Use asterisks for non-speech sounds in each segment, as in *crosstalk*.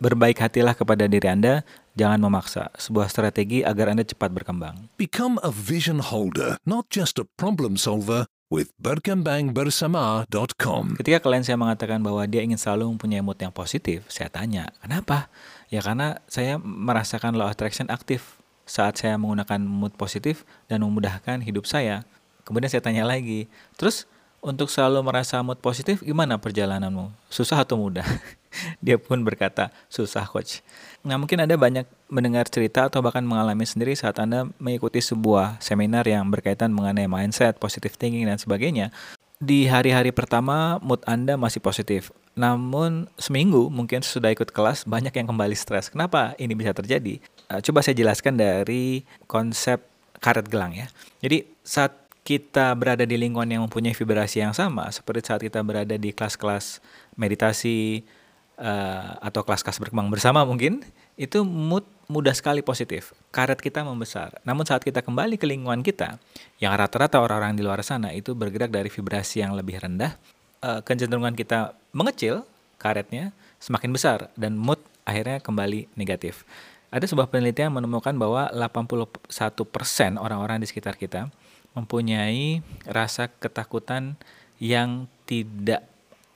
Berbaik hatilah kepada diri Anda, jangan memaksa. Sebuah strategi agar Anda cepat berkembang. Become a vision holder, not just a problem solver with berkembangbersama.com. Ketika klien saya mengatakan bahwa dia ingin selalu mempunyai mood yang positif, saya tanya, kenapa? Ya karena saya merasakan law attraction aktif saat saya menggunakan mood positif dan memudahkan hidup saya. Kemudian saya tanya lagi, terus untuk selalu merasa mood positif, gimana perjalananmu? Susah atau mudah? *laughs* Dia pun berkata, susah coach. Nah mungkin Anda banyak mendengar cerita atau bahkan mengalami sendiri saat Anda mengikuti sebuah seminar yang berkaitan mengenai mindset, positive thinking, dan sebagainya. Di hari-hari pertama, mood Anda masih positif. Namun seminggu mungkin sudah ikut kelas, banyak yang kembali stres. Kenapa ini bisa terjadi? Uh, coba saya jelaskan dari konsep karet gelang ya. Jadi saat kita berada di lingkungan yang mempunyai vibrasi yang sama, seperti saat kita berada di kelas-kelas meditasi uh, atau kelas-kelas berkembang bersama mungkin, itu mood mudah sekali positif. Karet kita membesar. Namun saat kita kembali ke lingkungan kita, yang rata-rata orang-orang di luar sana itu bergerak dari vibrasi yang lebih rendah, uh, kecenderungan kita mengecil, karetnya semakin besar dan mood akhirnya kembali negatif. Ada sebuah penelitian menemukan bahwa 81% orang-orang di sekitar kita mempunyai rasa ketakutan yang tidak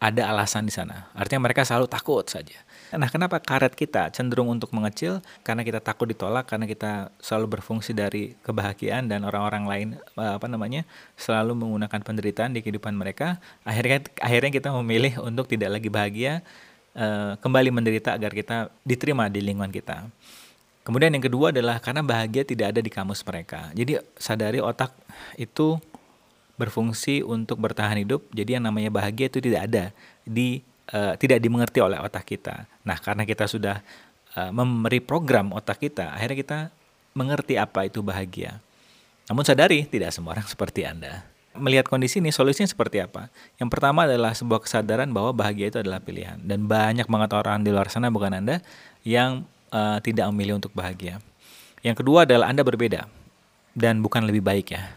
ada alasan di sana. Artinya mereka selalu takut saja. Nah, kenapa karet kita cenderung untuk mengecil? Karena kita takut ditolak, karena kita selalu berfungsi dari kebahagiaan dan orang-orang lain eh, apa namanya selalu menggunakan penderitaan di kehidupan mereka. Akhirnya akhirnya kita memilih untuk tidak lagi bahagia, uh, kembali menderita agar kita diterima di lingkungan kita. Kemudian yang kedua adalah karena bahagia tidak ada di kamus mereka. Jadi sadari otak itu berfungsi untuk bertahan hidup. Jadi yang namanya bahagia itu tidak ada di uh, tidak dimengerti oleh otak kita. Nah, karena kita sudah uh, memberi program otak kita, akhirnya kita mengerti apa itu bahagia. Namun sadari tidak semua orang seperti Anda. Melihat kondisi ini, solusinya seperti apa? Yang pertama adalah sebuah kesadaran bahwa bahagia itu adalah pilihan. Dan banyak banget orang di luar sana, bukan Anda, yang uh, tidak memilih untuk bahagia. Yang kedua adalah Anda berbeda dan bukan lebih baik ya.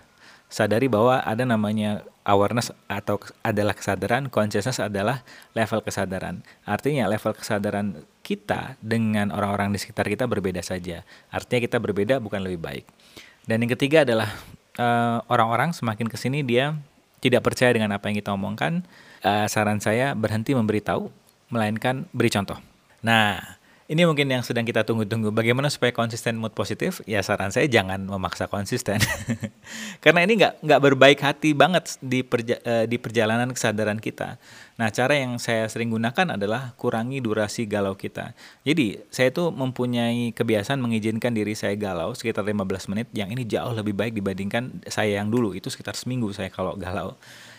Sadari bahwa ada namanya awareness atau adalah kesadaran, consciousness adalah level kesadaran. Artinya level kesadaran kita dengan orang-orang di sekitar kita berbeda saja. Artinya kita berbeda bukan lebih baik. Dan yang ketiga adalah uh, orang-orang semakin ke sini dia tidak percaya dengan apa yang kita omongkan. Uh, saran saya berhenti memberitahu, melainkan beri contoh. Nah, ini mungkin yang sedang kita tunggu-tunggu. Bagaimana supaya konsisten mood positif? Ya saran saya jangan memaksa konsisten. *laughs* Karena ini nggak nggak berbaik hati banget di perja, uh, di perjalanan kesadaran kita. Nah, cara yang saya sering gunakan adalah kurangi durasi galau kita. Jadi, saya tuh mempunyai kebiasaan mengizinkan diri saya galau sekitar 15 menit. Yang ini jauh lebih baik dibandingkan saya yang dulu. Itu sekitar seminggu saya kalau galau.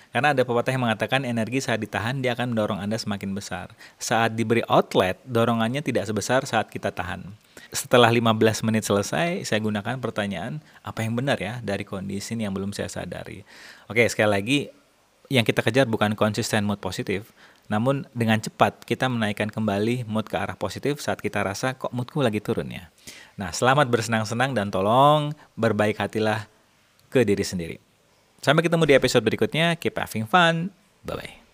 Karena ada pepatah yang mengatakan energi saat ditahan dia akan mendorong Anda semakin besar. Saat diberi outlet, dorongannya tidak sebesar saat kita tahan. Setelah 15 menit selesai, saya gunakan pertanyaan, apa yang benar ya dari kondisi yang belum saya sadari. Oke, sekali lagi, yang kita kejar bukan konsisten mood positif, namun dengan cepat kita menaikkan kembali mood ke arah positif saat kita rasa kok moodku lagi turun ya. Nah, selamat bersenang-senang dan tolong berbaik hatilah ke diri sendiri. Sampai ketemu di episode berikutnya. Keep having fun. Bye-bye.